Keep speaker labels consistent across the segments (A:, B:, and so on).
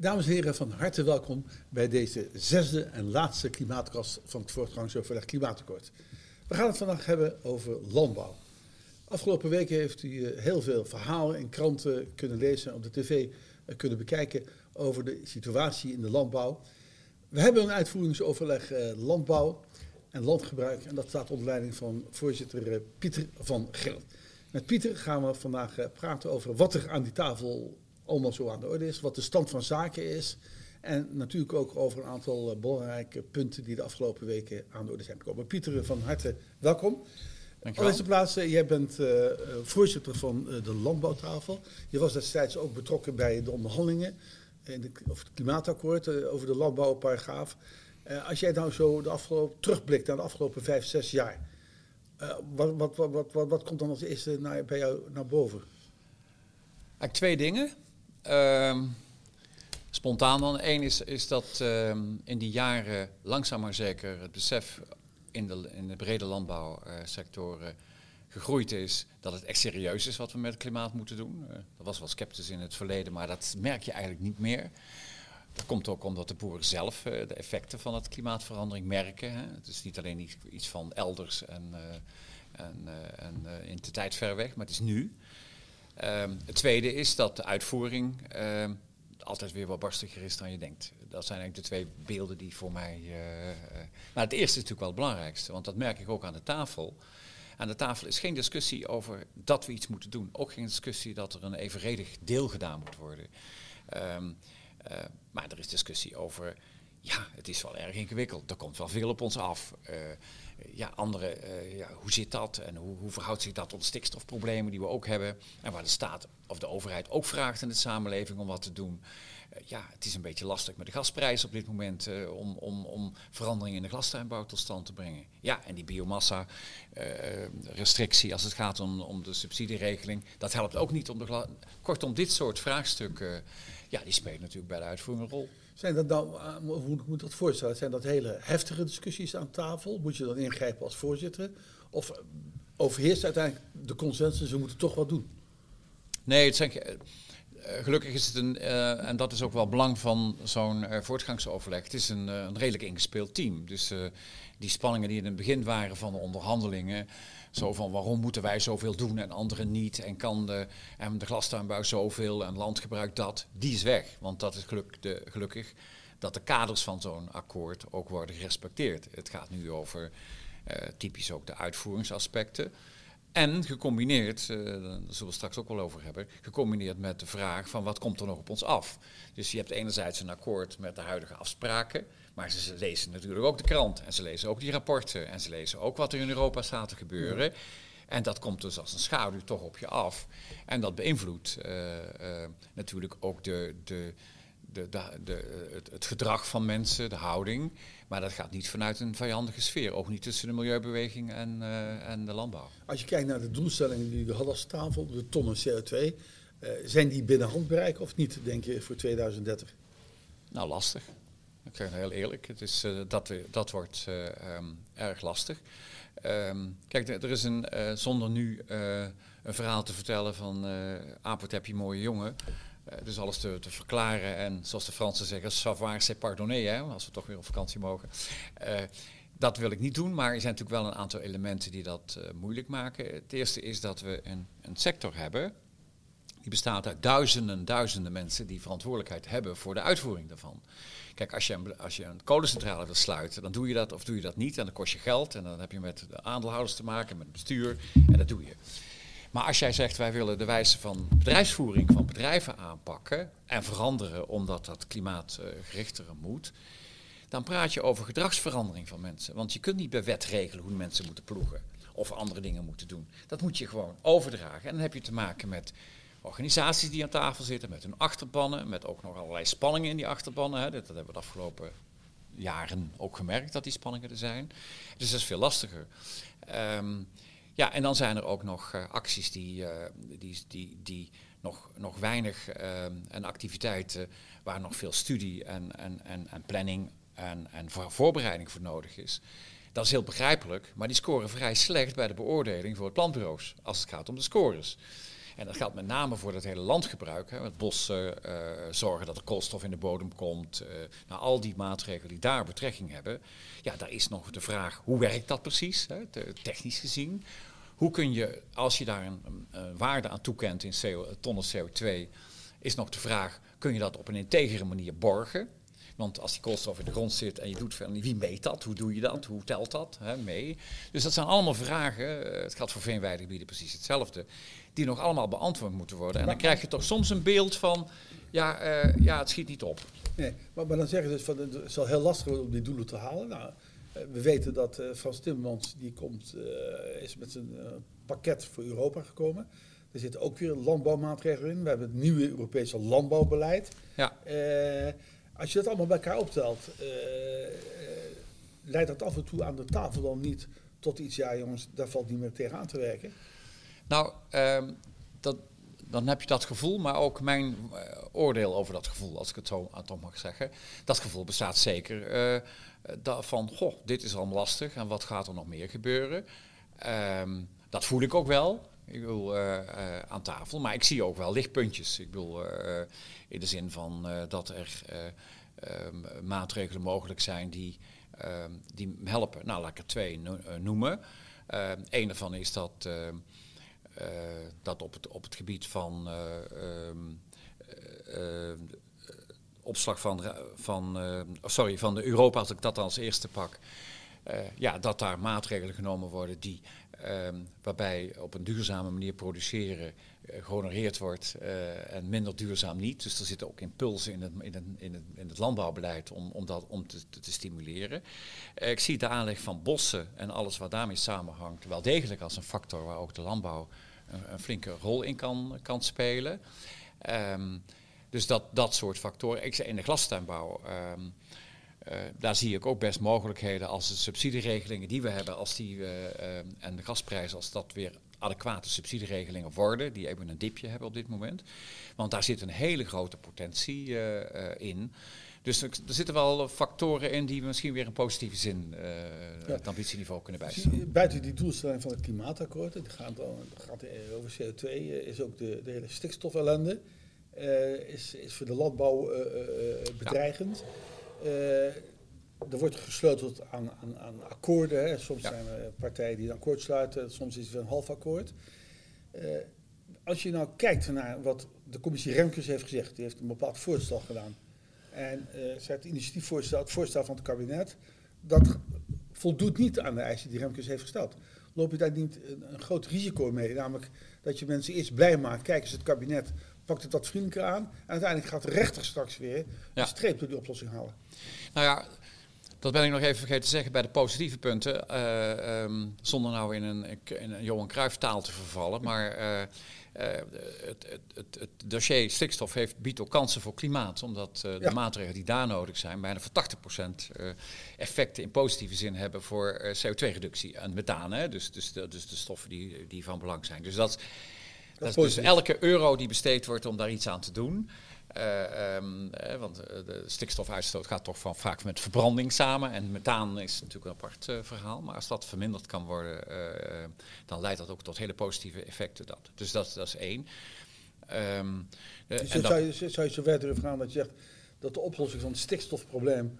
A: Dames en heren, van harte welkom bij deze zesde en laatste klimaatkast van het voortgangsoverleg Klimaatakkoord. We gaan het vandaag hebben over landbouw. Afgelopen weken heeft u eh, heel veel verhalen in kranten kunnen lezen, op de tv eh, kunnen bekijken over de situatie in de landbouw. We hebben een uitvoeringsoverleg eh, landbouw en landgebruik en dat staat onder leiding van voorzitter Pieter van Geel. Met Pieter gaan we vandaag praten over wat er aan die tafel allemaal zo aan de orde is, wat de stand van zaken is. En natuurlijk ook over een aantal eh, belangrijke punten die de afgelopen weken aan de orde zijn gekomen. Pieter, van harte welkom. Allereerst plaats, jij bent uh, voorzitter van de landbouwtafel. Je was destijds ook betrokken bij de onderhandelingen in de, over het klimaatakkoord, over de landbouwparagraaf. als jij nou zo de afgelopen, terugblikt naar de afgelopen vijf, zes jaar, wat, wat, wat, wat, wat, komt dan als eerste naar, bij jou naar boven?
B: Eigenlijk twee dingen. Ehm, spontaan dan. Eén is, is dat ehm, in die jaren langzaam maar zeker het besef in de, in de brede landbouwsectoren gegroeid is dat het echt serieus is wat we met het klimaat moeten doen. Uh, dat was wel sceptisch in het verleden, maar dat merk je eigenlijk niet meer. Dat komt ook omdat de boeren zelf uh, de effecten van het klimaatverandering merken. Hè. Het is niet alleen iets van elders en, uh, en, en in de tijd ver weg, maar het is nu. Ehm, het tweede is dat de uitvoering ehm, altijd weer wat barstiger is dan je denkt. Dat zijn eigenlijk de twee beelden die voor mij. Maar het eerste is natuurlijk wel het belangrijkste, want dat merk ik ook aan de tafel. Aan de tafel is geen discussie over dat we iets moeten doen. Ook geen discussie dat er een evenredig deel gedaan moet worden. Um, uh, maar er is discussie over ja, het is wel erg ingewikkeld. Er komt wel veel op ons af. Ja, andere, uh, ja, hoe zit dat en hoe, hoe verhoudt zich dat tot stikstofproblemen die we ook hebben? En waar de staat of de overheid ook vraagt in de samenleving om wat te doen. Uh, ja, het is een beetje lastig met de gasprijs op dit moment om, om, om veranderingen in de glastuinbouw tot stand te brengen. Ja, en die biomassa-restrictie als het gaat om, om de subsidieregeling, dat helpt ook niet om de Kortom, dit soort vraagstukken, ja, die spelen natuurlijk bij de uitvoering een rol.
A: Zijn dat dan, eh, hoe moet dat voorstellen? Zijn dat hele heftige discussies aan tafel? Moet je dan ingrijpen als voorzitter? Of overheerst uiteindelijk de consensus, we moeten toch wat doen?
B: Nee, het zijn, uh, gelukkig is het een, en dat is ook wel belang van zo'n voortgangsoverleg, het is een, een redelijk ingespeeld team. Dus die spanningen die in het begin waren van de onderhandelingen, zo van waarom moeten wij zoveel doen en anderen niet? En kan de, en de glastuinbouw zoveel en landgebruik dat? Die is weg. Want dat is geluk, de, gelukkig dat de kaders van zo'n akkoord ook worden gerespecteerd. Het gaat nu over uh, typisch ook de uitvoeringsaspecten. En gecombineerd, uh, daar zullen we straks ook wel over hebben, gecombineerd met de vraag van wat komt er nog op ons af. Dus je hebt enerzijds een akkoord met de huidige afspraken, maar ze, lezen natuurlijk ook de krant en ze lezen ook die rapporten en ze lezen ook wat er in Europa staat te gebeuren. En dat komt dus als een schaduw toch op je af. En dat beïnvloedt uh, uh, natuurlijk ook de, de, de, de, de het, het, gedrag van mensen, de houding. Maar dat gaat niet vanuit een vijandige sfeer. Ook niet tussen de milieubeweging en, uh, en de landbouw.
A: Als je kijkt naar de doelstellingen die we hadden als tafel, de tonnen CO2. zijn die binnen handbereik of niet, denk je, voor 2030?
B: Nou, lastig. Ik zeg heel eerlijk, het is, uh, dat, dat wordt uh, um, erg lastig. Um, kijk, er is een, uh, zonder nu een verhaal te vertellen van Apert heb je mooie jongen. dus alles te, te, verklaren en zoals de Fransen zeggen, savoir c'est pardonner, hè, als we toch weer op vakantie mogen. dat wil ik niet doen, maar er zijn natuurlijk wel een aantal elementen die dat moeilijk maken. Het eerste is dat we een, een sector hebben, bestaat uit duizenden, duizenden mensen die verantwoordelijkheid hebben voor de uitvoering daarvan. Kijk, als je, een, als je een kolencentrale wil sluiten, dan doe je dat of doe je dat niet. En dan kost je geld en dan heb je met de aandeelhouders te maken, met het bestuur. En dat doe je. Maar als jij zegt, wij willen de wijze van bedrijfsvoering van bedrijven aanpakken en veranderen omdat dat klimaatgerichter moet, dan praat je over gedragsverandering van mensen. Want je kunt niet bij wet regelen hoe mensen moeten ploegen of andere dingen moeten doen. Dat moet je gewoon overdragen. En dan heb je te maken met organisaties die aan tafel zitten met hun achterbannen, met ook nog allerlei spanningen in die achterbannen. Hè. Dat, hebben we de afgelopen jaren ook gemerkt dat die spanningen er zijn. Dus dat is veel lastiger. Um, ja, en dan zijn er ook nog uh, acties die, uh, die, die, die nog, nog weinig uh, en activiteiten waar nog veel studie en, en, en, en planning en, en voorbereiding voor nodig is. Dat is heel begrijpelijk, maar die scoren vrij slecht bij de beoordeling voor het planbureaus als het gaat om de scores. En dat geldt met name voor het hele landgebruik. Hè, het bos uh, zorgen dat er koolstof in de bodem komt. Uh, nou, al die maatregelen die daar betrekking hebben. Ja, daar is nog de vraag, hoe werkt dat precies, hè, technisch gezien? Hoe kun je, als je daar een, waarde aan toekent in tonnen CO2, is nog de vraag, kun je dat op een integere manier borgen? Want als die koolstof in de grond zit en je doet van wie meet dat? Hoe doe je dat? Hoe telt dat hè, mee? Dus dat zijn allemaal vragen. Eh, het geldt voor veenweidegebieden precies hetzelfde. Die nog allemaal beantwoord moeten worden. En dan krijg je toch soms een beeld van, ja, uh, ja het schiet niet op.
A: Nee, maar, maar dan zeggen ze dus van het zal heel lastig worden om die doelen te halen. Nou, eh, we weten dat uh, Frans Timmermans die komt, uh, is met zijn pakket voor Europa gekomen. Er zitten ook weer landbouwmaatregelen in. We hebben het nieuwe Europese landbouwbeleid. Ja. Als je dat allemaal bij elkaar optelt, uh, leidt dat af en toe aan de tafel dan niet tot iets, ja jongens, daar valt niet meer tegen aan te werken?
B: Nou, um, dat, dan heb je dat gevoel, maar ook mijn uh, oordeel over dat gevoel, als ik het zo aan toch mag zeggen. Dat gevoel bestaat zeker van, goh, dit is allemaal lastig en wat gaat er nog meer gebeuren? Um, dat voel ik ook wel. Ik bedoel, uh, uh, aan tafel. Maar ik zie ook wel lichtpuntjes. Ik bedoel, uh, in de zin van dat er ehm, maatregelen mogelijk zijn die, ehm, die helpen. Nou, laat ik er twee noemen. Eén ehm, daarvan is dat, dat op, het, op het gebied van opslag van, van, sorry, van de Europa, als ik dat als eerste pak. ja, dat daar maatregelen genomen worden die Um, waarbij op een duurzame manier produceren uh, gehonoreerd wordt uh, en minder duurzaam niet. Dus er zitten ook impulsen in het, in het, in het, in het landbouwbeleid om, om dat om te, te, stimuleren. Uh, ik zie de aanleg van bossen en alles wat daarmee samenhangt wel degelijk als een factor waar ook de landbouw een, flinke rol in kan, kan spelen. Um, dus dat, dat soort factoren. Ik zei in de glastuinbouw. Uh, daar zie ik ook best mogelijkheden als de subsidieregelingen die we hebben, als die, uh, uh, en de gasprijzen, als dat weer adequate subsidieregelingen worden, die even een dipje hebben op dit moment. Want daar zit een hele grote potentie in. Dus er, zitten wel factoren in die misschien weer in positieve zin ja. het ambitieniveau kunnen bijstellen.
A: Buiten die doelstelling van het klimaatakkoord, het gaat, dan, het gaat over CO2, is ook de, de hele stikstofellende. is, is voor de landbouw bedreigend. Ja. Uh, er wordt gesleuteld aan, aan, aan akkoorden. Hè. Soms zijn er partijen die een akkoord sluiten, soms is het een half akkoord. Uh, als je nou kijkt naar wat de commissie Remkes heeft gezegd, die heeft een bepaald voorstel gedaan. En uh, zij het initiatiefvoorstel, het voorstel van het kabinet, dat voldoet niet aan de eisen die Remkes heeft gesteld. Loop je daar niet een, een groot risico mee? Namelijk dat je mensen eerst blij maakt, kijk eens het kabinet pakt het wat vriendelijker aan. En uiteindelijk gaat de rechter straks weer ja. een streep door die oplossing halen.
B: Nou ja, dat ben ik nog even vergeten te zeggen bij de positieve punten. Uh, um, zonder nou in een, in een Johan Cruijff taal te vervallen. Maar uh, uh, het, het, het, het, dossier stikstof heeft, biedt ook kansen voor klimaat. Omdat ja. de maatregelen die daar nodig zijn, bijna voor 80% effecten in positieve zin hebben voor CO2-reductie. En methaan, hè? Dus, dus, de, dus de stoffen die, die van belang zijn. Dus dat dat is dus elke euro die besteed wordt om daar iets aan te doen. Uh, um, eh, want de stikstofuitstoot gaat toch van, vaak met verbranding samen. En methaan is natuurlijk een apart uh, verhaal. Maar als dat verminderd kan worden, uh, dan leidt dat ook tot hele positieve effecten. Dat. Dus dat, dat is één.
A: Um, dus en zou, je, zou je zo verder vragen dat je zegt dat de oplossing van het stikstofprobleem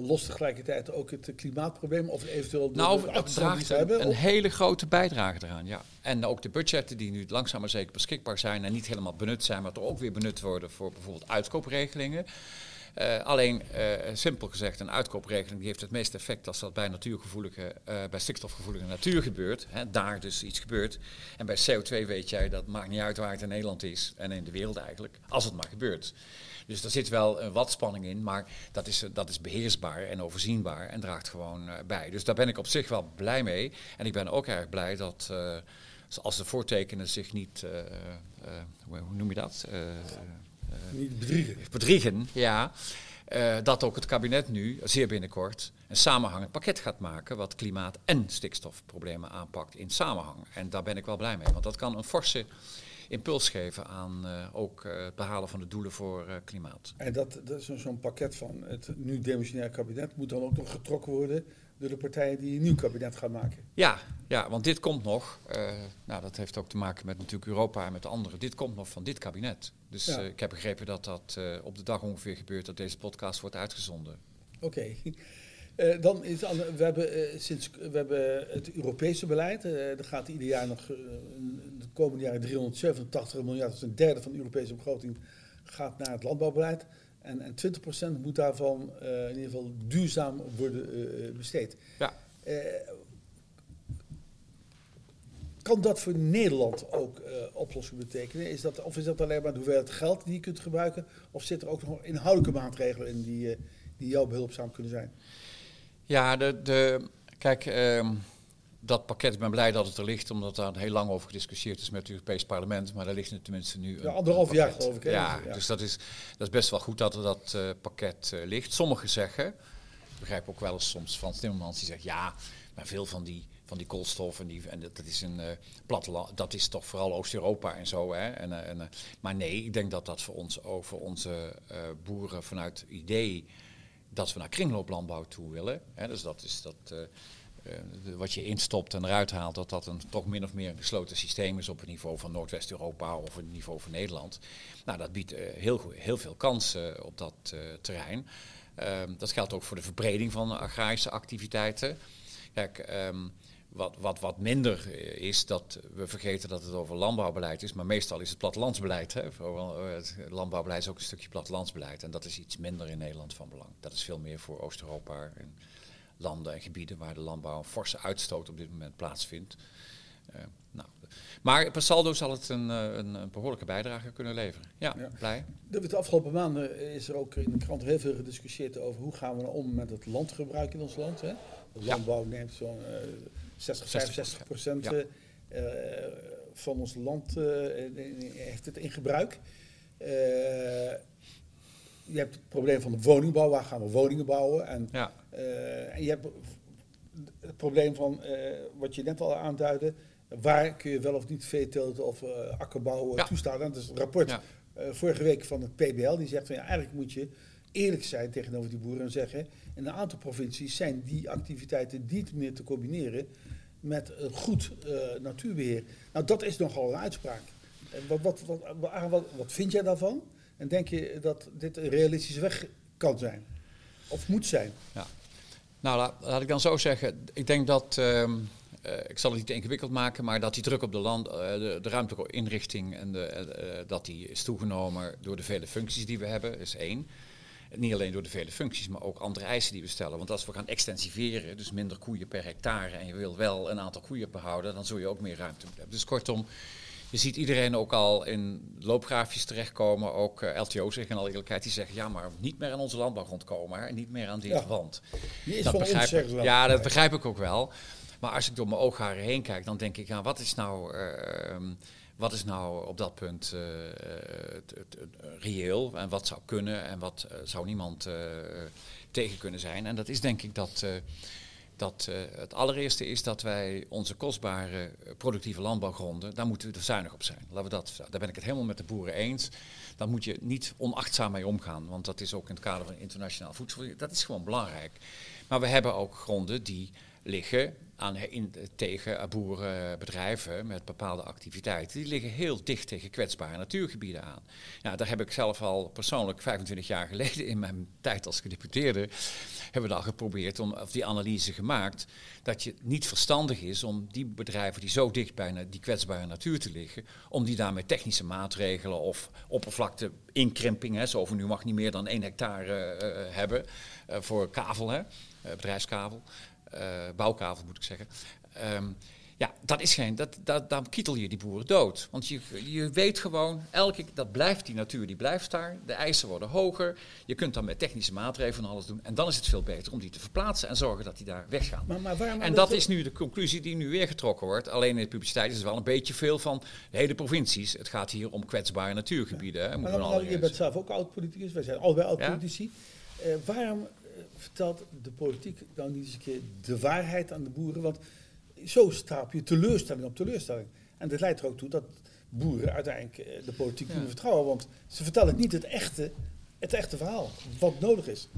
A: lost tegelijkertijd ook het klimaatprobleem of eventueel de,
B: nou, het draagt hebben? Een, hele grote bijdrage eraan, ja. En ook de budgetten die nu langzaam maar zeker beschikbaar zijn en niet helemaal benut zijn, maar toch ook weer benut worden voor bijvoorbeeld uitkoopregelingen. Uh, alleen, uh, simpel gezegd, een uitkoopregeling die heeft het meeste effect als dat bij natuurgevoelige, uh, bij stikstofgevoelige natuur gebeurt. Hè, daar dus iets gebeurt. En bij CO2 weet jij, dat maakt niet uit waar het in Nederland is en in de wereld eigenlijk, als het maar gebeurt. Dus er zit wel een wat spanning in, maar dat is, dat is beheersbaar en overzienbaar en draagt gewoon bij. Dus daar ben ik op zich wel blij mee. En ik ben ook erg blij dat als de voortekenen zich niet, hoe noem je dat?
A: Niet bedriegen.
B: Bedriegen, ja. Uh, dat ook het kabinet nu, zeer binnenkort, een samenhangend pakket gaat maken. wat klimaat- en stikstofproblemen aanpakt in samenhang. En daar ben ik wel blij mee, want dat kan een forse impuls geven aan ook het behalen van de doelen voor klimaat.
A: En dat, dat is zo'n pakket van het nu demissionair kabinet moet dan ook nog getrokken worden door de partijen die een nieuw kabinet gaan maken.
B: Ja, ja want dit komt nog. Uh, nou, dat heeft ook te maken met natuurlijk Europa en met anderen. Dit komt nog van dit kabinet. Dus uh, ik heb begrepen dat dat uh, op de dag ongeveer gebeurt dat deze podcast wordt uitgezonden.
A: Oké. Okay. dan is we hebben, sinds, we hebben het Europese beleid. er gaat ieder jaar nog, de komende jaren 387 miljard, dat is een derde van de Europese begroting, gaat naar het landbouwbeleid. En, en 20% moet daarvan uh, in ieder geval duurzaam worden uh, besteed. Ja. Uh, kan dat voor Nederland ook oplossing betekenen? Is dat, of is dat alleen maar de hoeveelheid geld die je kunt gebruiken? Of zitten er ook nog inhoudelijke maatregelen in die, die jou behulpzaam kunnen zijn?
B: Ja, de, de, kijk, ehm, dat pakket, ik ben blij dat het er ligt, omdat daar heel lang over gediscussieerd is met het Europees Parlement. Maar daar ligt het tenminste nu.
A: Ja, anderhalf jaar geloof ik.
B: Ja, dus dat is, dat is best wel goed dat er dat uh, pakket uh, ligt. Sommigen zeggen, ik begrijp ook wel eens soms van Timmermans, die zegt ja, maar veel van die, van die koolstof en, die, en dat, is een uh, platteland, dat is toch vooral Oost-Europa en zo. Hè? En, en, maar nee, ik denk dat dat voor ons, over onze boeren vanuit het idee dat we naar kringlooplandbouw toe willen. Hè? Dus dat is dat wat je instopt en eruit haalt, dat dat een toch min of meer een gesloten systeem is op het niveau van Noordwest-Europa of het niveau van Nederland. Nou, dat biedt uh, heel, heel veel kansen op dat terrein. Ehm, dat geldt ook voor de verbreding van agrarische activiteiten. Kijk, um, wat, wat, wat minder is dat we vergeten dat het over landbouwbeleid is, maar meestal is het plattelandsbeleid. Hè. Het landbouwbeleid is ook een stukje plattelandsbeleid en dat is iets minder in Nederland van belang. Dat is veel meer voor Oost-Europa en landen en gebieden waar de landbouw een forse uitstoot op dit moment plaatsvindt. Uh, nou, maar per saldo zal het een, eh, een, een, behoorlijke bijdrage kunnen leveren. Ja, ja. blij.
A: De, de afgelopen maanden is er ook in de krant heel veel gediscussieerd over hoe gaan we nou om met het landgebruik in ons land. Hè? De landbouw neemt zo'n uh, 60, 65 procent ja. uh, van ons land heeft het in gebruik je hebt het probleem van de woningbouw, waar gaan we woningen bouwen? En, ja. uh, en je hebt het probleem van, uh, wat je net al aanduidde, waar kun je wel of niet veeteelt of uh, akkerbouw ja. toestaan? Dat is een rapport ja. vorige week van het PBL, die zegt van ja, eigenlijk moet je eerlijk zijn tegenover die boeren en zeggen, in een aantal provincies zijn die activiteiten niet meer te combineren met een goed natuurbeheer. Nou, dat is nogal een uitspraak. Wat, wat, wat, wat, wat vind jij daarvan? En denk je dat dit een realistische weg kan zijn? Of moet zijn? Ja.
B: Nou, laat, laat ik dan zo zeggen. Ik denk dat, uh, ik zal het niet te ingewikkeld maken, maar dat die druk op de, land, uh, de, de ruimtelijke inrichting en de, uh, dat die is toegenomen door de vele functies die we hebben, is één. Niet alleen door de vele functies, maar ook andere eisen die we stellen. Want als we gaan extensiveren, dus minder koeien per hectare, en je wil wel een aantal koeien behouden, dan zul je ook meer ruimte hebben. Dus kortom, je ziet iedereen ook al in loopgraafjes terechtkomen, ook uh, LTO zeggen in alle eerlijkheid, die zeggen ja, maar niet meer aan onze landbouwgrond komen en niet meer aan dit ja. wand.
A: Die is dat begrijp
B: ik, ja, dat begrijp ik ook wel. Maar als ik door mijn oogharen heen kijk, dan denk ik, ja, wat is nou, uh, wat is nou op dat punt uh, reëel en wat zou kunnen en wat zou niemand tegen kunnen zijn? En dat is denk ik dat dat uh, het allereerste is dat wij onze kostbare eh, productieve landbouwgronden, daar moeten we er zuinig op zijn. Laten we dat, daar ben ik het helemaal met de boeren eens. Daar moet je niet onachtzaam mee omgaan, want dat is ook in het kader van internationaal voedsel. Dat is gewoon belangrijk. Maar we hebben ook gronden die liggen aan, tegen boerenbedrijven met bepaalde activiteiten. Die liggen heel dicht tegen kwetsbare natuurgebieden aan. Daar heb ik zelf al persoonlijk 25 jaar geleden in mijn tijd als gedeputeerde, hebben we al geprobeerd, om, of die analyse gemaakt, dat je niet verstandig is om die bedrijven die zo dicht bij die kwetsbare natuur te liggen, om die daarmee technische maatregelen of oppervlakte inkrimping, hè, zo van nu mag niet meer dan 1 hectare uh, hebben uh, voor kavel, hè, bedrijfskavel. Uh, bouwkavel moet ik zeggen. Um, ja, dat is geen, dat, dat, dan kietel je die boeren dood. Want je, je weet gewoon, elke, dat blijft die natuur, die blijft daar. De eisen worden hoger. Je kunt dan met technische maatregelen van alles doen. En dan is het veel beter om die te verplaatsen en zorgen dat die daar weggaan. Maar, maar waarom en dat is nu de conclusie die nu weer getrokken wordt. Alleen in de publiciteit is het wel een beetje veel van de hele provincies. Het gaat hier om kwetsbare natuurgebieden. Ja. Hè,
A: maar dan, je bent zelf ook oud-politicus, wij zijn allebei oud-politici. Ja? Uh, waarom vertelt de politiek dan niet eens een keer de waarheid aan de boeren? Want zo stapel je teleurstelling op teleurstelling. En dat leidt er ook toe dat boeren uiteindelijk eh, de politiek kunnen vertrouwen. Want ze vertellen niet het echte, het echte verhaal, wat nodig is.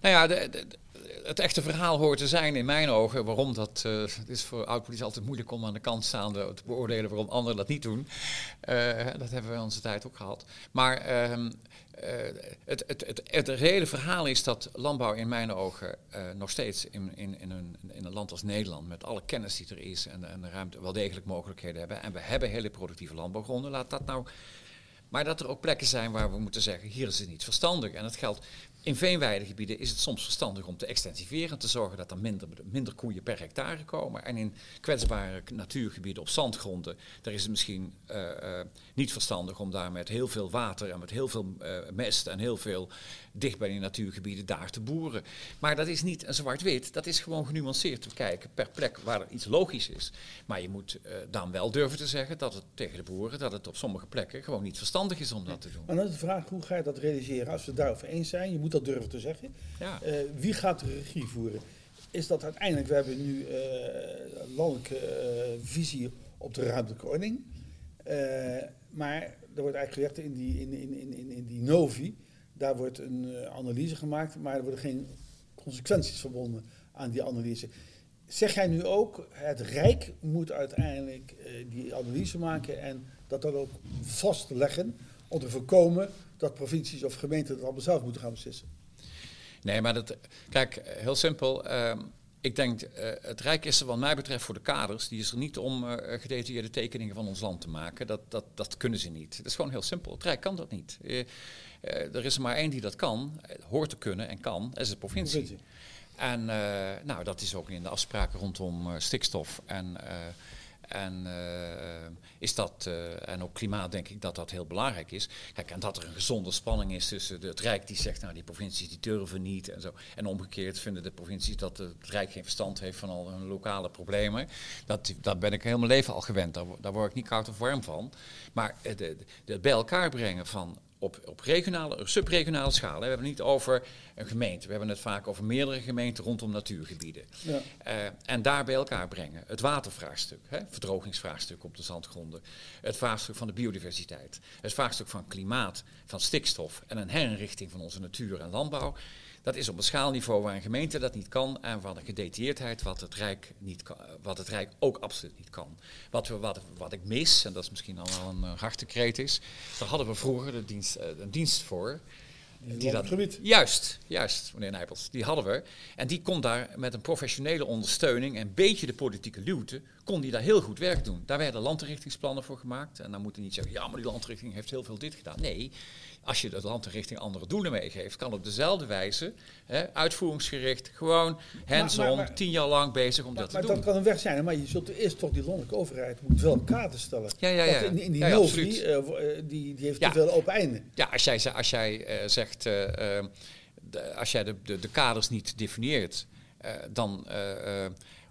B: Nou ja, de, de, het echte verhaal hoort te zijn in mijn ogen. Waarom dat. Uh, het is voor oud-politie altijd moeilijk om aan de kant staande te beoordelen waarom anderen dat niet doen. Uh, dat hebben we in onze tijd ook gehad. Maar uh, het, het, het, het, reële verhaal is dat landbouw in mijn ogen nog steeds in, in, in, een, in een land als Nederland, met alle kennis die er is en, en de ruimte, wel degelijk mogelijkheden hebben. En we hebben hele productieve landbouwgronden. Laat dat nou maar dat er ook plekken zijn waar we moeten zeggen, hier is het niet verstandig. En dat geldt in veenweidegebieden is het soms verstandig om te extensiveren, te zorgen dat er minder, minder koeien per hectare komen. En in kwetsbare natuurgebieden op zandgronden, daar is het misschien uh, uh, niet verstandig om daar met heel veel water en met heel veel uh, mest en heel veel dicht bij die natuurgebieden daar te boeren. Maar dat is niet een zwart-wit, dat is gewoon genuanceerd te kijken per plek waar er iets logisch is. Maar je moet dan wel durven te zeggen dat het tegen de boeren, dat het op sommige plekken gewoon niet verstandig is om dat te doen.
A: Maar dan is de vraag, hoe ga je dat realiseren? Als we het daarover eens zijn, je moet dat durven te zeggen. Ja. Uh, wie gaat de regie voeren? Is dat uiteindelijk, we hebben nu uh, landelijke visie op de ruimtelijke ordening. maar er wordt eigenlijk gezegd in die, in, in, in, in die Novi, daar wordt een analyse gemaakt, maar er worden geen consequenties verbonden aan die analyse. Zeg jij nu ook, het Rijk moet uiteindelijk die analyse maken en dat dan ook vastleggen om te voorkomen dat provincies of gemeenten het allemaal zelf moeten gaan beslissen?
B: Nee, maar dat, kijk, heel simpel. Uh, ik denk, uh, het Rijk is er wat mij betreft voor de kaders. Die is er niet om gedetailleerde tekeningen van ons land te maken. Dat, dat, dat kunnen ze niet. Dat is gewoon heel simpel. Het Rijk kan dat niet. Uh, er is er maar één die dat kan, hoort te kunnen en kan. Dat is de provincie. provincie. En nou, dat is ook in de afspraken rondom stikstof en en is dat, en ook klimaat denk ik dat dat heel belangrijk is. Kijk, en dat er een gezonde spanning is tussen het Rijk die zegt, nou die provincies die durven niet en zo. En omgekeerd vinden de provincies dat het Rijk geen verstand heeft van al hun lokale problemen. Dat, dat ben ik heel mijn leven al gewend, daar, daar word ik niet koud of warm van. Maar het bij elkaar brengen van op, op regionale, subregionale schaal. We hebben het niet over een gemeente. We hebben het vaak over meerdere gemeenten rondom natuurgebieden. Ja. Uh, en daar bij elkaar brengen. Het watervraagstuk, hè, verdrogingsvraagstuk op de zandgronden. Het vraagstuk van de biodiversiteit. Het vraagstuk van klimaat, van stikstof en een herinrichting van onze natuur en landbouw. Dat is op een schaalniveau waar een gemeente dat niet kan en van een gedetailleerdheid wat het Rijk, niet kan, wat het Rijk ook absoluut niet kan. Wat, we, wat, wat ik mis, en dat is misschien al wel een uh, hartekreet is, daar hadden we vroeger de dienst, uh, een dienst voor.
A: Die dat, gebied.
B: Juist, juist, meneer Nijpels. Die hadden we. En die kon daar met een professionele ondersteuning en een beetje de politieke luwte, kon die daar heel goed werk doen. Daar werden landrichtingsplannen voor gemaakt. En dan moet je niet zeggen, ja, maar die landrichting heeft heel veel dit gedaan. Nee, als je het land richting andere doelen meegeeft, kan op dezelfde wijze, hè, uitvoeringsgericht, gewoon hands-on, tien jaar lang bezig om dat te
A: doen.
B: Maar
A: dat kan een weg zijn, maar je zult eerst toch die landelijke overheid moet wel kaarten stellen.
B: Ja, ja, ja.
A: in, in die ja, die, uh, die, die heeft te veel open einden.
B: Ja, als jij, als jij uh, zegt, uh, de, als jij de, de, de, kaders niet definieert, dan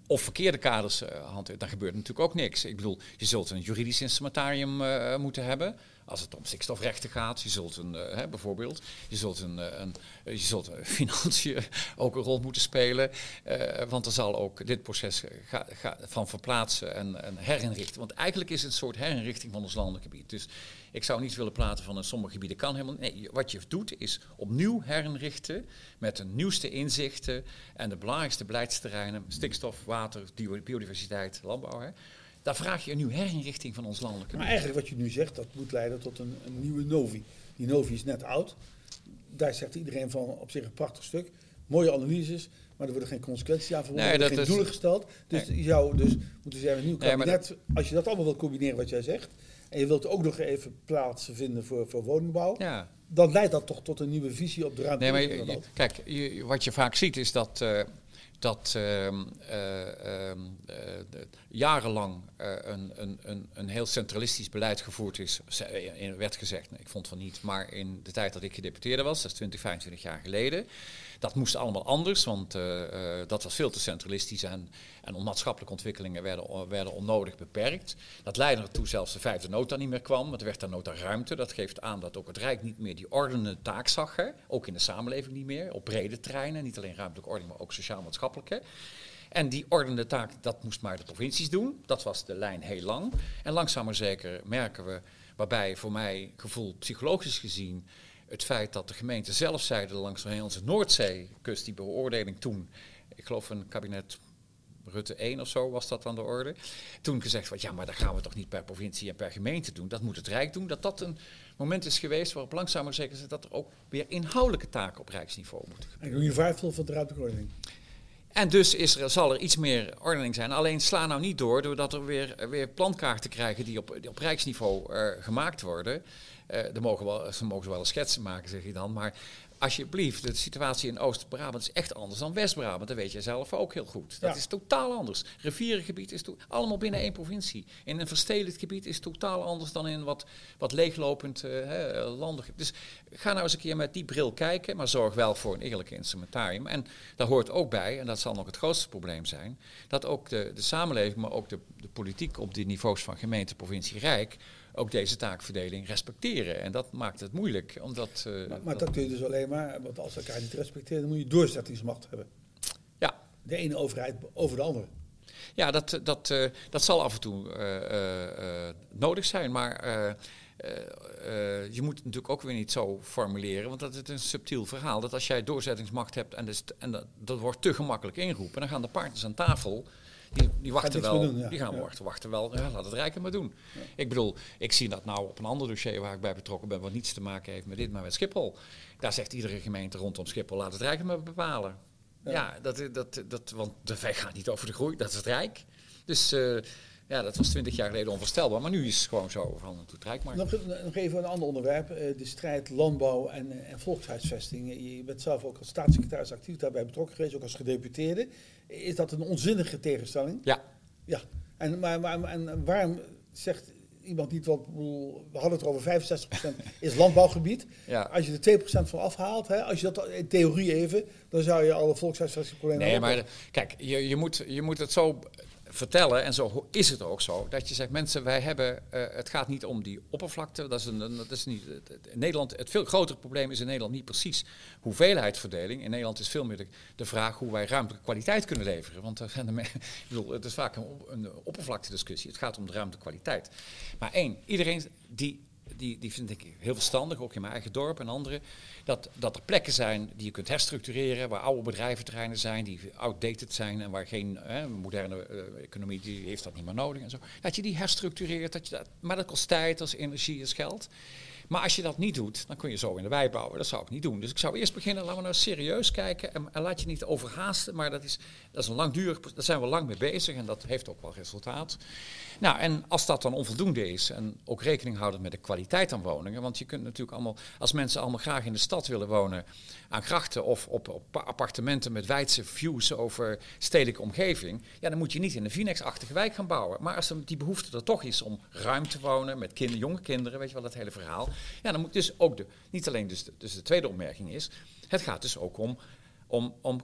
B: of verkeerde kaders uh, hanteert, dan gebeurt natuurlijk ook niks. Ik bedoel, je zult een juridisch instrumentarium uh, moeten hebben. Als het om stikstofrechten gaat, je zult een, hè, bijvoorbeeld, je zult een, een je zult financiën ook een rol moeten spelen. want er zal ook dit proces ga, ga van verplaatsen en, en, herinrichten. Want eigenlijk is het een soort herinrichting van ons landelijk gebied. Dus ik zou niet willen praten van in sommige gebieden kan helemaal. Nee, wat je doet is opnieuw herinrichten met de nieuwste inzichten en de belangrijkste beleidsterreinen: stikstof, water, biodiversiteit, landbouw. Hè. Daar vraag je een nieuwe herinrichting van ons landelijke.
A: Maar eigenlijk wat je nu zegt, dat moet leiden tot een, een nieuwe Novi. Die Novi is net oud. Daar zegt iedereen van op zich een prachtig stuk. Mooie analyses, maar er worden geen consequenties aan verbonden. Nee, er worden geen doelen gesteld. Dus nee. je zou dus moeten zeggen, een nieuw kabinet, nee, als je dat allemaal wil combineren wat jij zegt, en je wilt ook nog even plaatsen vinden voor, voor woningbouw, ja. dan leidt dat toch tot een nieuwe visie op de ruimte.
B: Nee, maar kijk, je, wat je vaak ziet is dat, uh, dat uh, jarenlang eh, een, een, een, heel centralistisch beleid gevoerd is. Werd gezegd, nee, ik vond van niet, maar in de tijd dat ik gedeputeerde was, dat is 20, 25 jaar geleden. Dat moest allemaal anders, want uh, uh, dat was veel te centralistisch en, en onmaatschappelijke ontwikkelingen werden, werden onnodig beperkt. Dat leidde ertoe zelfs de vijfde nota niet meer kwam, want er werd daar nota ruimte. Dat geeft aan dat ook het Rijk niet meer die ordenende taak zag, ook in de samenleving niet meer, op brede terreinen, niet alleen ruimtelijke ordening, maar ook sociaal-maatschappelijke. En die ordende taak, dat moest maar de provincies doen. Dat was de lijn heel lang. En langzaam maar zeker merken we, waarbij voor mij gevoel psychologisch gezien het feit dat de gemeente zelf zeiden langs de onze Noordzeekust, die beoordeling toen, ik geloof een kabinet Rutte 1 of zo was dat aan de orde. Toen gezegd van ja, maar dat gaan we toch niet per provincie en per gemeente doen. Dat moet het Rijk doen. Dat dat een moment is geweest waarop langzaam maar zeker dat er ook weer inhoudelijke taken op rijksniveau moeten
A: gebeuren. En je vijftel van de ordening.
B: En dus is er, zal er iets meer ordening zijn. Alleen sla nou niet door doordat er weer, weer plankaarten krijgen die op, die op rijksniveau uh, gemaakt worden. Uh, er mogen wel, ze mogen wel een schets maken, zeg je dan. Maar alsjeblieft, de situatie in Oost-Brabant is echt anders dan West-Brabant. Dat weet jij zelf ook heel goed. Dat is totaal anders. Rivierengebied is allemaal binnen één provincie. In een verstedelijk gebied is totaal anders dan in wat, wat leeglopend uh. Dus ga nou eens een keer met die bril kijken, maar zorg wel voor een eerlijke instrumentarium. En daar hoort ook bij, en dat zal nog het grootste probleem zijn, dat ook de, de samenleving, maar ook de, de politiek op die niveaus van gemeente, provincie, rijk ook deze taakverdeling respecteren. En dat maakt het moeilijk. Omdat,
A: uh, maar, maar dat, kun je dus alleen maar, want als elkaar niet respecteren, dan moet je doorzettingsmacht hebben.
B: Ja.
A: De ene overheid over de andere.
B: Ja, dat, dat, uh, dat zal af en toe uh, nodig zijn, maar je moet het natuurlijk ook weer niet zo formuleren, want dat is een subtiel verhaal. Dat als jij doorzettingsmacht hebt en, dus, en dat, dat wordt te gemakkelijk ingeroepen, dan gaan de partners aan tafel die, die wachten wel. Die gaan wachten, wachten wel. Ja, laat het Rijk maar doen. Ik bedoel, ik zie dat nou op een ander dossier waar ik bij betrokken ben, wat niets te maken heeft met dit, maar met Schiphol. Daar zegt iedere gemeente rondom Schiphol, laat het Rijk maar bepalen. Ja, dat, dat, dat, want de weg gaat niet over de groei, dat is het Rijk. Dus uh, ja, dat was twintig jaar geleden onvoorstelbaar, maar nu is het gewoon zo van het Rijk maar.
A: Nog, nog even een ander onderwerp, uh, de strijd landbouw en, en volkshuisvesting. Je bent zelf ook als staatssecretaris actief daarbij betrokken geweest, ook als gedeputeerde. Is dat een onzinnige tegenstelling?
B: Ja.
A: Ja. En, maar, maar, en waarom zegt iemand niet, wat, we hadden het over 65% is landbouwgebied. Ja. Als je er 2% van afhaalt, hè, als je dat in theorie even, dan zou je alle volkshuisvestingsproblemen
B: Nee, maar kijk, je, je, moet, je moet het zo vertellen, en zo is het ook zo, dat je zegt, mensen, wij hebben, uh, het gaat niet om die oppervlakte, dat is, een, dat is niet, in Nederland, het veel grotere probleem is in Nederland niet precies hoeveelheidsverdeling. In Nederland is veel meer de, vraag hoe wij ruimtelijke kwaliteit kunnen leveren. Want uh, ik bedoel, het is vaak een, een oppervlaktediscussie, het gaat om de ruimtekwaliteit. Maar één, iedereen die die, die vind ik heel verstandig, ook in mijn eigen dorp en andere. Dat, dat er plekken zijn die je kunt herstructureren, waar oude bedrijventerreinen zijn, die outdated zijn en waar geen moderne uh, economie die heeft dat niet meer nodig en zo. Dat je die herstructureert, dat je dat, maar dat kost tijd, dat is energie, dat is geld. Maar als je dat niet doet, dan kun je zo in de wei bouwen. Dat zou ik niet doen. Dus ik zou eerst beginnen, laten we nou serieus kijken. En, laat je niet overhaasten, maar dat is, dat is een langdurig... Daar zijn we lang mee bezig en dat heeft ook wel resultaat. Nou, en als dat dan onvoldoende is en ook rekening houden met de kwaliteit aan woningen. Want je kunt natuurlijk allemaal, als mensen allemaal graag in de stad willen wonen, aan grachten of op, op appartementen met wijdse views over stedelijke omgeving. Ja, dan moet je niet in een Vinex-achtige wijk gaan bouwen. Maar als er die behoefte er toch is om ruim te wonen met kinderen, jonge kinderen, weet je wel, dat hele verhaal. Ja, dan moet dus ook de, niet alleen dus de, dus de tweede opmerking is, het gaat dus ook om om, om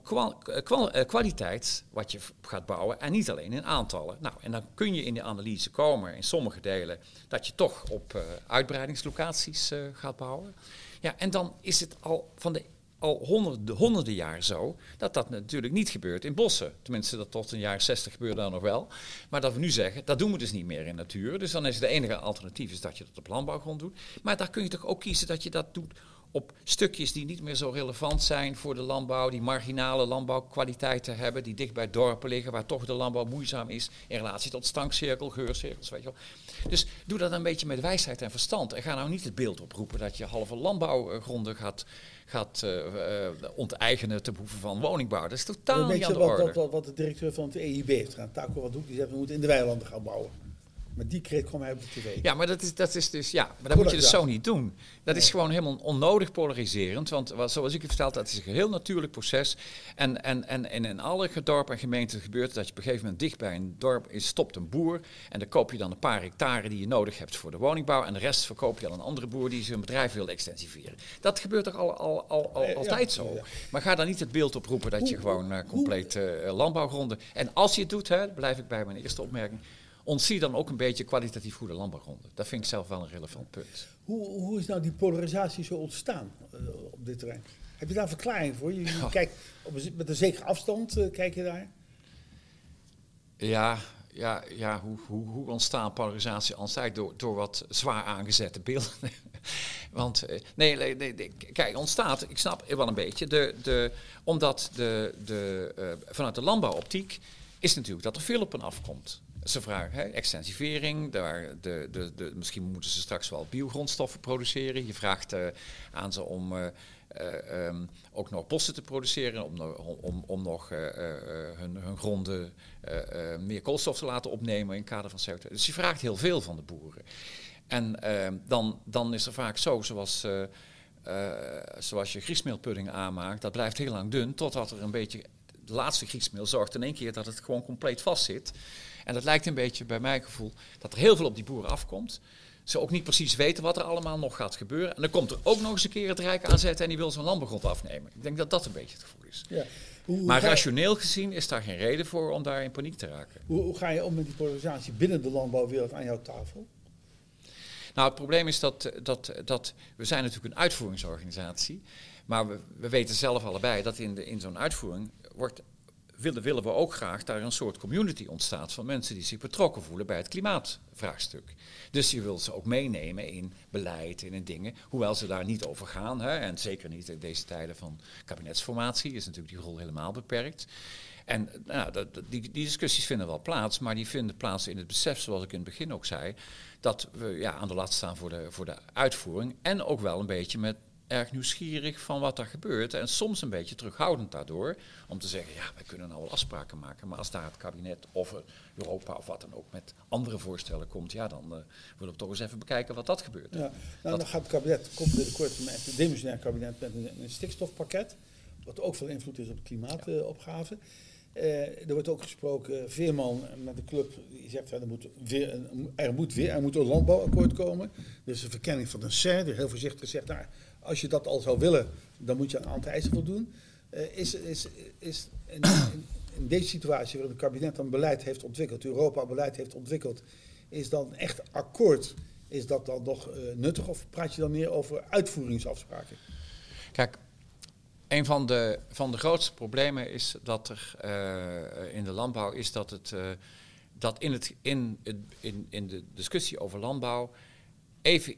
B: eh, kwaliteit wat je gaat bouwen en niet alleen in aantallen. Nou, en dan kun je in de analyse komen in sommige delen dat je toch op uh, uitbreidingslocaties gaat bouwen. Ja, en dan is het al van de al honderden, honderden jaar zo dat dat natuurlijk niet gebeurt in bossen. Tenminste, dat tot een jaar 60 gebeurde dan nog wel. Maar dat we nu zeggen, dat doen we dus niet meer in natuur. Dus dan is het enige alternatief is dat je dat op landbouwgrond doet. Maar daar kun je toch ook kiezen dat je dat doet op stukjes die niet meer zo relevant zijn voor de landbouw, die marginale landbouwkwaliteiten hebben, die dicht bij dorpen liggen, waar toch de landbouw moeizaam is in relatie tot stankcirkel, geurcirkels, weet je wel. Dus doe dat een beetje met wijsheid en verstand. En ga nou niet het beeld oproepen dat je halve landbouwgronden gaat, gaat uh, uh, onteigenen ten behoeve van woningbouw. Dat is totaal niet aan de
A: wat,
B: orde.
A: Wat, wat, wat de directeur van het EIB heeft gedaan, Taco wat doet, die zegt we moeten in de weilanden gaan bouwen. Maar die kreeg kwam hij op de tv.
B: Ja, maar dat is, dat is dus, ja, maar dat moet je dus zo niet doen. Dat is gewoon helemaal onnodig polariserend. Want wat, zoals ik het vertelde, dat is een heel natuurlijk proces. En, en, en, en in alle dorpen en gemeenten gebeurt het dat je op een gegeven moment dicht bij een dorp is, stopt een boer. En dan koop je dan een paar hectare die je nodig hebt voor de woningbouw. En de rest verkoop je aan een andere boer die zijn bedrijf wil extensiveren. Dat gebeurt toch al, al, al, al altijd zo. Maar ga dan niet het beeld oproepen dat je gewoon uh, compleet uh, landbouwgronden. En als je het doet, hè, blijf ik bij mijn eerste opmerking ontzie dan ook een beetje kwalitatief goede landbouwgronden. Dat vind ik zelf wel een relevant punt.
A: Hoe, hoe is nou die polarisatie zo ontstaan uh, op dit terrein? Heb je daar een verklaring voor? Je, je kijkt op een, met een zekere afstand, uh, kijk je daar?
B: Ja, ja, ja hoe, hoe, hoe ontstaat polarisatie altijd door, door wat zwaar aangezette beelden? Want eh, nee, nee, nee, kijk, ontstaat, ik snap wel een beetje, de, de, omdat de, de, uh, vanuit de landbouwoptiek is natuurlijk dat er veel op en afkomt. Ze vragen hè, extensivering, daar de, de, de, misschien moeten ze straks wel biogrondstoffen produceren. Je vraagt uh, aan ze om uh, uh, um, ook nog bossen te produceren, om, om, om nog hun, hun, gronden meer koolstof te laten opnemen in het kader van CO2. Dus je vraagt heel veel van de boeren. En ehm, dan, dan is er vaak zo, zoals, zoals je griesmeelpudding aanmaakt, dat blijft heel lang dun, totdat er een beetje de laatste griesmeel zorgt in één keer dat het gewoon compleet vast zit. En dat lijkt een beetje bij mijn gevoel dat er heel veel op die boeren afkomt. Ze ook niet precies weten wat er allemaal nog gaat gebeuren. En dan komt er ook nog eens een keer het Rijk aanzetten en die wil zijn landbegrond afnemen. Ik denk dat dat een beetje het gevoel is. Ja. Hoe, maar rationeel gezien is daar geen reden voor om daar in paniek te raken.
A: Hoe, hoe ga je om met die polarisatie binnen de landbouwwereld aan jouw tafel?
B: Nou, het probleem is dat, dat, dat we zijn natuurlijk een uitvoeringsorganisatie. Maar we, we weten zelf allebei dat in, de, in zo'n uitvoering wordt willen, willen we ook graag daar een soort community ontstaat van mensen die zich betrokken voelen bij het klimaatvraagstuk. Dus je wilt ze ook meenemen in beleid en in dingen, hoewel ze daar niet over gaan. Hè, en zeker niet in deze tijden van kabinetsformatie is natuurlijk die rol helemaal beperkt. En nou, die, discussies vinden wel plaats, maar die vinden plaats in het besef, zoals ik in het begin ook zei, dat we ja, aan de lat staan voor de, voor de uitvoering. En ook wel een beetje met erg nieuwsgierig van wat er gebeurt. En soms een beetje terughoudend daardoor. Om te zeggen, ja, wij kunnen nou wel afspraken maken. Maar als daar het kabinet of Europa of wat dan ook met andere voorstellen komt. Ja, dan uh, willen we toch eens even bekijken wat dat gebeurt. Ja,
A: nou, dan gaat het kabinet, komt binnenkort met het demissionair kabinet met een, een, stikstofpakket. Wat ook veel invloed is op de klimaatopgave. Uh, er wordt ook gesproken, Veerman met de club, die zegt ja, er, moet weer een, er, moet weer, er moet een landbouwakkoord komen. Dus een verkenning van een die heel voorzichtig zegt, nou, als je dat al zou willen, dan moet je een aantal eisen voldoen. Uh, is is, is in, in, deze situatie waarin het kabinet een beleid heeft ontwikkeld, Europa beleid heeft ontwikkeld, is dan echt akkoord, is dat dan nog uh, nuttig of praat je dan meer over uitvoeringsafspraken?
B: Kijk, een van de, van de grootste problemen is dat er uh, in de landbouw is dat het dat in, het, in, in, in de discussie over landbouw even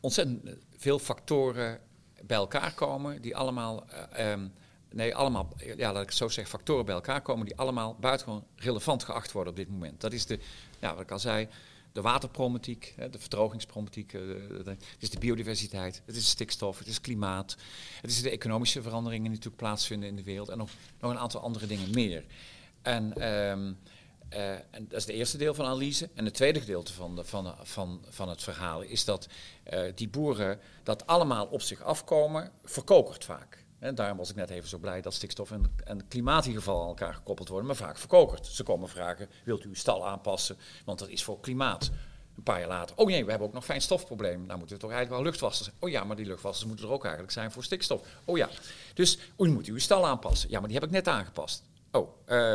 B: ontzettend veel factoren bij elkaar komen die allemaal, uh, um, nee, allemaal, ja, laat ik het zo zeggen, factoren bij elkaar komen die allemaal buitengewoon relevant geacht worden op dit moment. Dat is de, ja, wat ik al zei, de waterproblematiek, de verdrogingsproblematiek, uh, het is de biodiversiteit, het is stikstof, het is klimaat, het is de economische veranderingen die natuurlijk plaatsvinden in de wereld en nog, nog een aantal andere dingen meer. En um, uh, en dat is het eerste deel van de analyse. En het tweede gedeelte van, van, van, van het verhaal is dat uh, die boeren dat allemaal op zich afkomen, verkokert vaak. En daarom was ik net even zo blij dat stikstof en, en klimaat in geval aan elkaar gekoppeld worden, maar vaak verkokerd. Ze komen vragen, wilt u uw stal aanpassen, want dat is voor klimaat. Een paar jaar later, oh nee, we hebben ook nog fijnstofprobleem. Nou moeten we toch eigenlijk wel luchtwassers. Oh ja, maar die luchtwassers moeten er ook eigenlijk zijn voor stikstof. Oh ja, dus u moet uw stal aanpassen. Ja, maar die heb ik net aangepast. Oh, uh,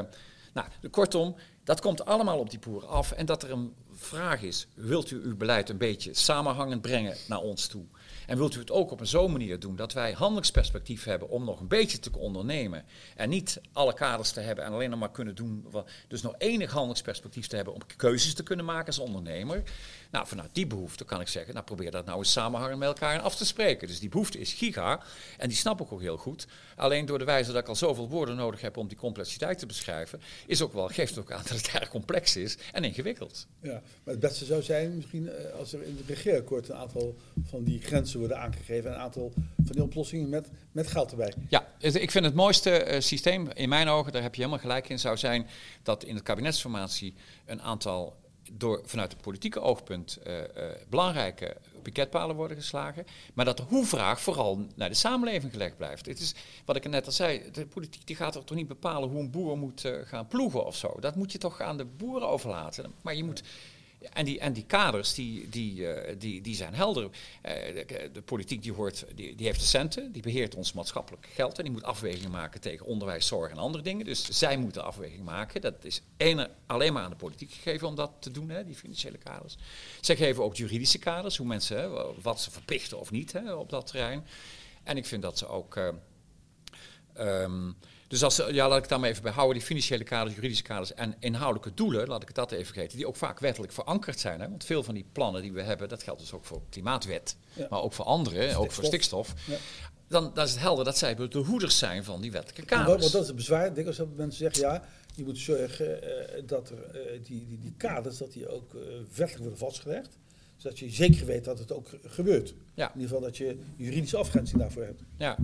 B: nou, kortom, dat komt allemaal op die boeren af. En dat er een vraag is, wilt u uw beleid een beetje samenhangend brengen naar ons toe? En wilt u het ook op een zo'n manier doen dat wij handelingsperspectief hebben om nog een beetje te ondernemen. En niet alle kaders te hebben en alleen nog maar kunnen doen. Wat, dus nog enig handelingsperspectief te hebben om keuzes te kunnen maken als ondernemer. Nou, vanuit die behoefte kan ik zeggen, nou probeer dat nou eens samenhangend met elkaar af te spreken. Dus die behoefte is giga en die snap ik ook heel goed. Alleen door de wijze dat ik al zoveel woorden nodig heb om die complexiteit te beschrijven, is ook wel, geeft ook aan dat het erg complex is en ingewikkeld.
A: Ja, maar het beste zou zijn misschien eh, als er in het regeerakkoord een aantal van die grenzen worden aangegeven en een aantal van die oplossingen met, met geld erbij.
B: Ja, ik vind het mooiste uh, systeem in mijn ogen, daar heb je helemaal gelijk in, zou zijn dat in het kabinetsformatie een aantal door vanuit het politieke oogpunt uh, uh, belangrijke piketpalen worden geslagen. Maar dat de hoe-vraag vooral naar de samenleving gelegd blijft. Het is wat ik net al zei, de politiek die gaat er toch niet bepalen hoe een boer moet uh, gaan ploegen of zo. Dat moet je toch aan de boeren overlaten. Maar je moet en die, en die kaders die, die, uh, die, die zijn helder. Uh, de, de, politiek die, hoort, die, die heeft de centen, die beheert ons maatschappelijk geld en die moet afwegingen maken tegen onderwijs, zorg en andere dingen. Dus zij moeten afweging maken. Dat is ene, alleen maar aan de politiek gegeven om dat te doen, hè, die financiële kaders. Zij geven ook juridische kaders, hoe mensen, hè, wat ze verplichten of niet hè, op dat terrein. En ik vind dat ze ook. Uh, Ehm, dus als, ja, laat ik het daar maar even bij houden. Die financiële kaders, juridische kaders en inhoudelijke doelen, laat ik het dat even vergeten, die ook vaak wettelijk verankerd zijn. Hè? Want veel van die plannen die we hebben, dat geldt dus ook voor klimaatwet,
A: Ja.
B: maar ook voor andere, ook voor stikstof.
A: Ja.
B: Dan, dan is het helder dat zij de hoeders zijn van die wettelijke kaders.
A: wat dat is het bezwaar. Dikwijls dat mensen zeggen, ja, je moet zorgen eh, dat er, eh, die, die, die kaders dat die ook eh, wettelijk worden vastgelegd. Zodat je zeker weet dat het ook gebeurt.
B: Ja.
A: In ieder geval dat je juridische afgrenzing daarvoor hebt.
B: Ja,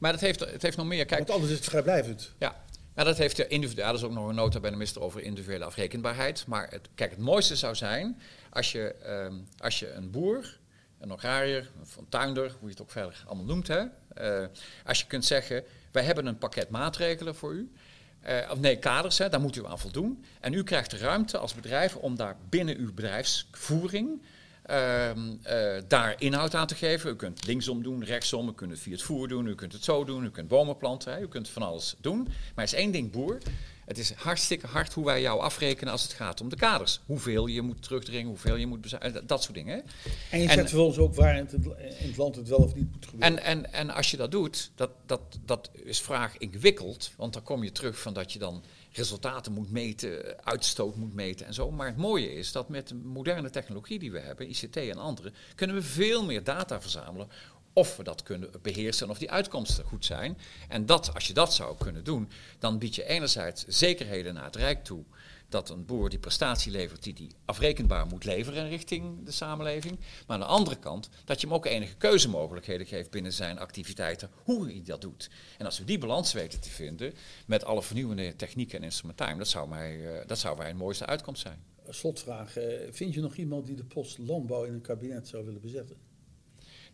B: maar dat heeft, het heeft nog meer. Kijk,
A: Want anders is het vrijblijvend.
B: Ja, maar dat heeft de individueel. Dat is ook nog een nota bij de minister over individuele afrekenbaarheid. Maar het, kijk, het mooiste zou zijn als je, ehm, als je een boer, een agrariër, een tuinder, hoe je het ook verder allemaal noemt, hè, eh, als je kunt zeggen: wij hebben een pakket maatregelen voor u. Eh, of nee, kaders, hè, daar moet u aan voldoen. En u krijgt de ruimte als bedrijf om daar binnen uw bedrijfsvoering ehm, eh, daar inhoud aan te geven. U kunt linksom doen, rechtsom, u kunt het via het voer doen, u kunt het zo doen, u kunt bomen planten, hè, u kunt van alles doen. Maar er is één ding, boer. Het is hartstikke hard hoe wij jou afrekenen als het gaat om de kaders. Hoeveel je moet terugdringen, hoeveel je moet bezuinigen, dat soort dingen. Hè.
A: En je
B: En-
A: zegt vervolgens ook waar in het, in het land het wel of niet moet gebeuren.
B: En, en, en als je dat doet, dat, dat, dat is vraag ingewikkeld. Want dan kom je terug van dat je dan resultaten moet meten, uitstoot moet meten en zo. Maar het mooie is dat met de moderne technologie die we hebben, ICT en andere, kunnen we veel meer data verzamelen. Of we dat kunnen beheersen en of die uitkomsten goed zijn. En dat, als je dat zou kunnen doen, dan bied je enerzijds zekerheden naar het Rijk toe. Dat een boer die prestatie levert die die afrekenbaar moet leveren richting de samenleving. Maar aan de andere kant dat je hem ook enige keuzemogelijkheden geeft binnen zijn activiteiten, hoe hij dat doet. En als we die balans weten te vinden met alle vernieuwende technieken en instrumentarium, dat zou, mij, eh, dat zou mij een mooiste uitkomst zijn.
A: Slotvraag. eh, vind je nog iemand die de post landbouw in een kabinet zou willen bezetten?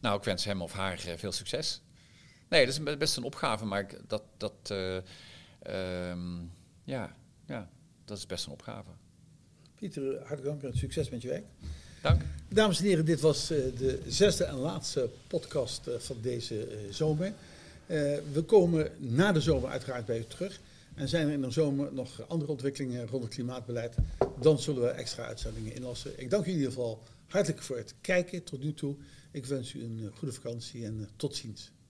B: Nou, ik wens hem of haar eh, veel succes. Nee, dat is best een opgave, maar ik- dat, dat, eh, ehm, ja, ja, dat is best een opgave.
A: Pieter, hartelijk dank en succes met je werk.
B: Dank.
A: Dames en heren, dit was eh, de zesde en laatste podcast eh, van deze eh, zomer. We komen na de zomer uiteraard bij u terug. En zijn er in de zomer nog andere ontwikkelingen rond het klimaatbeleid, dan zullen we extra uitzendingen inlassen. Ik dank u in ieder geval hartelijk voor het kijken tot nu toe. Ik wens u een goede vakantie en tot ziens.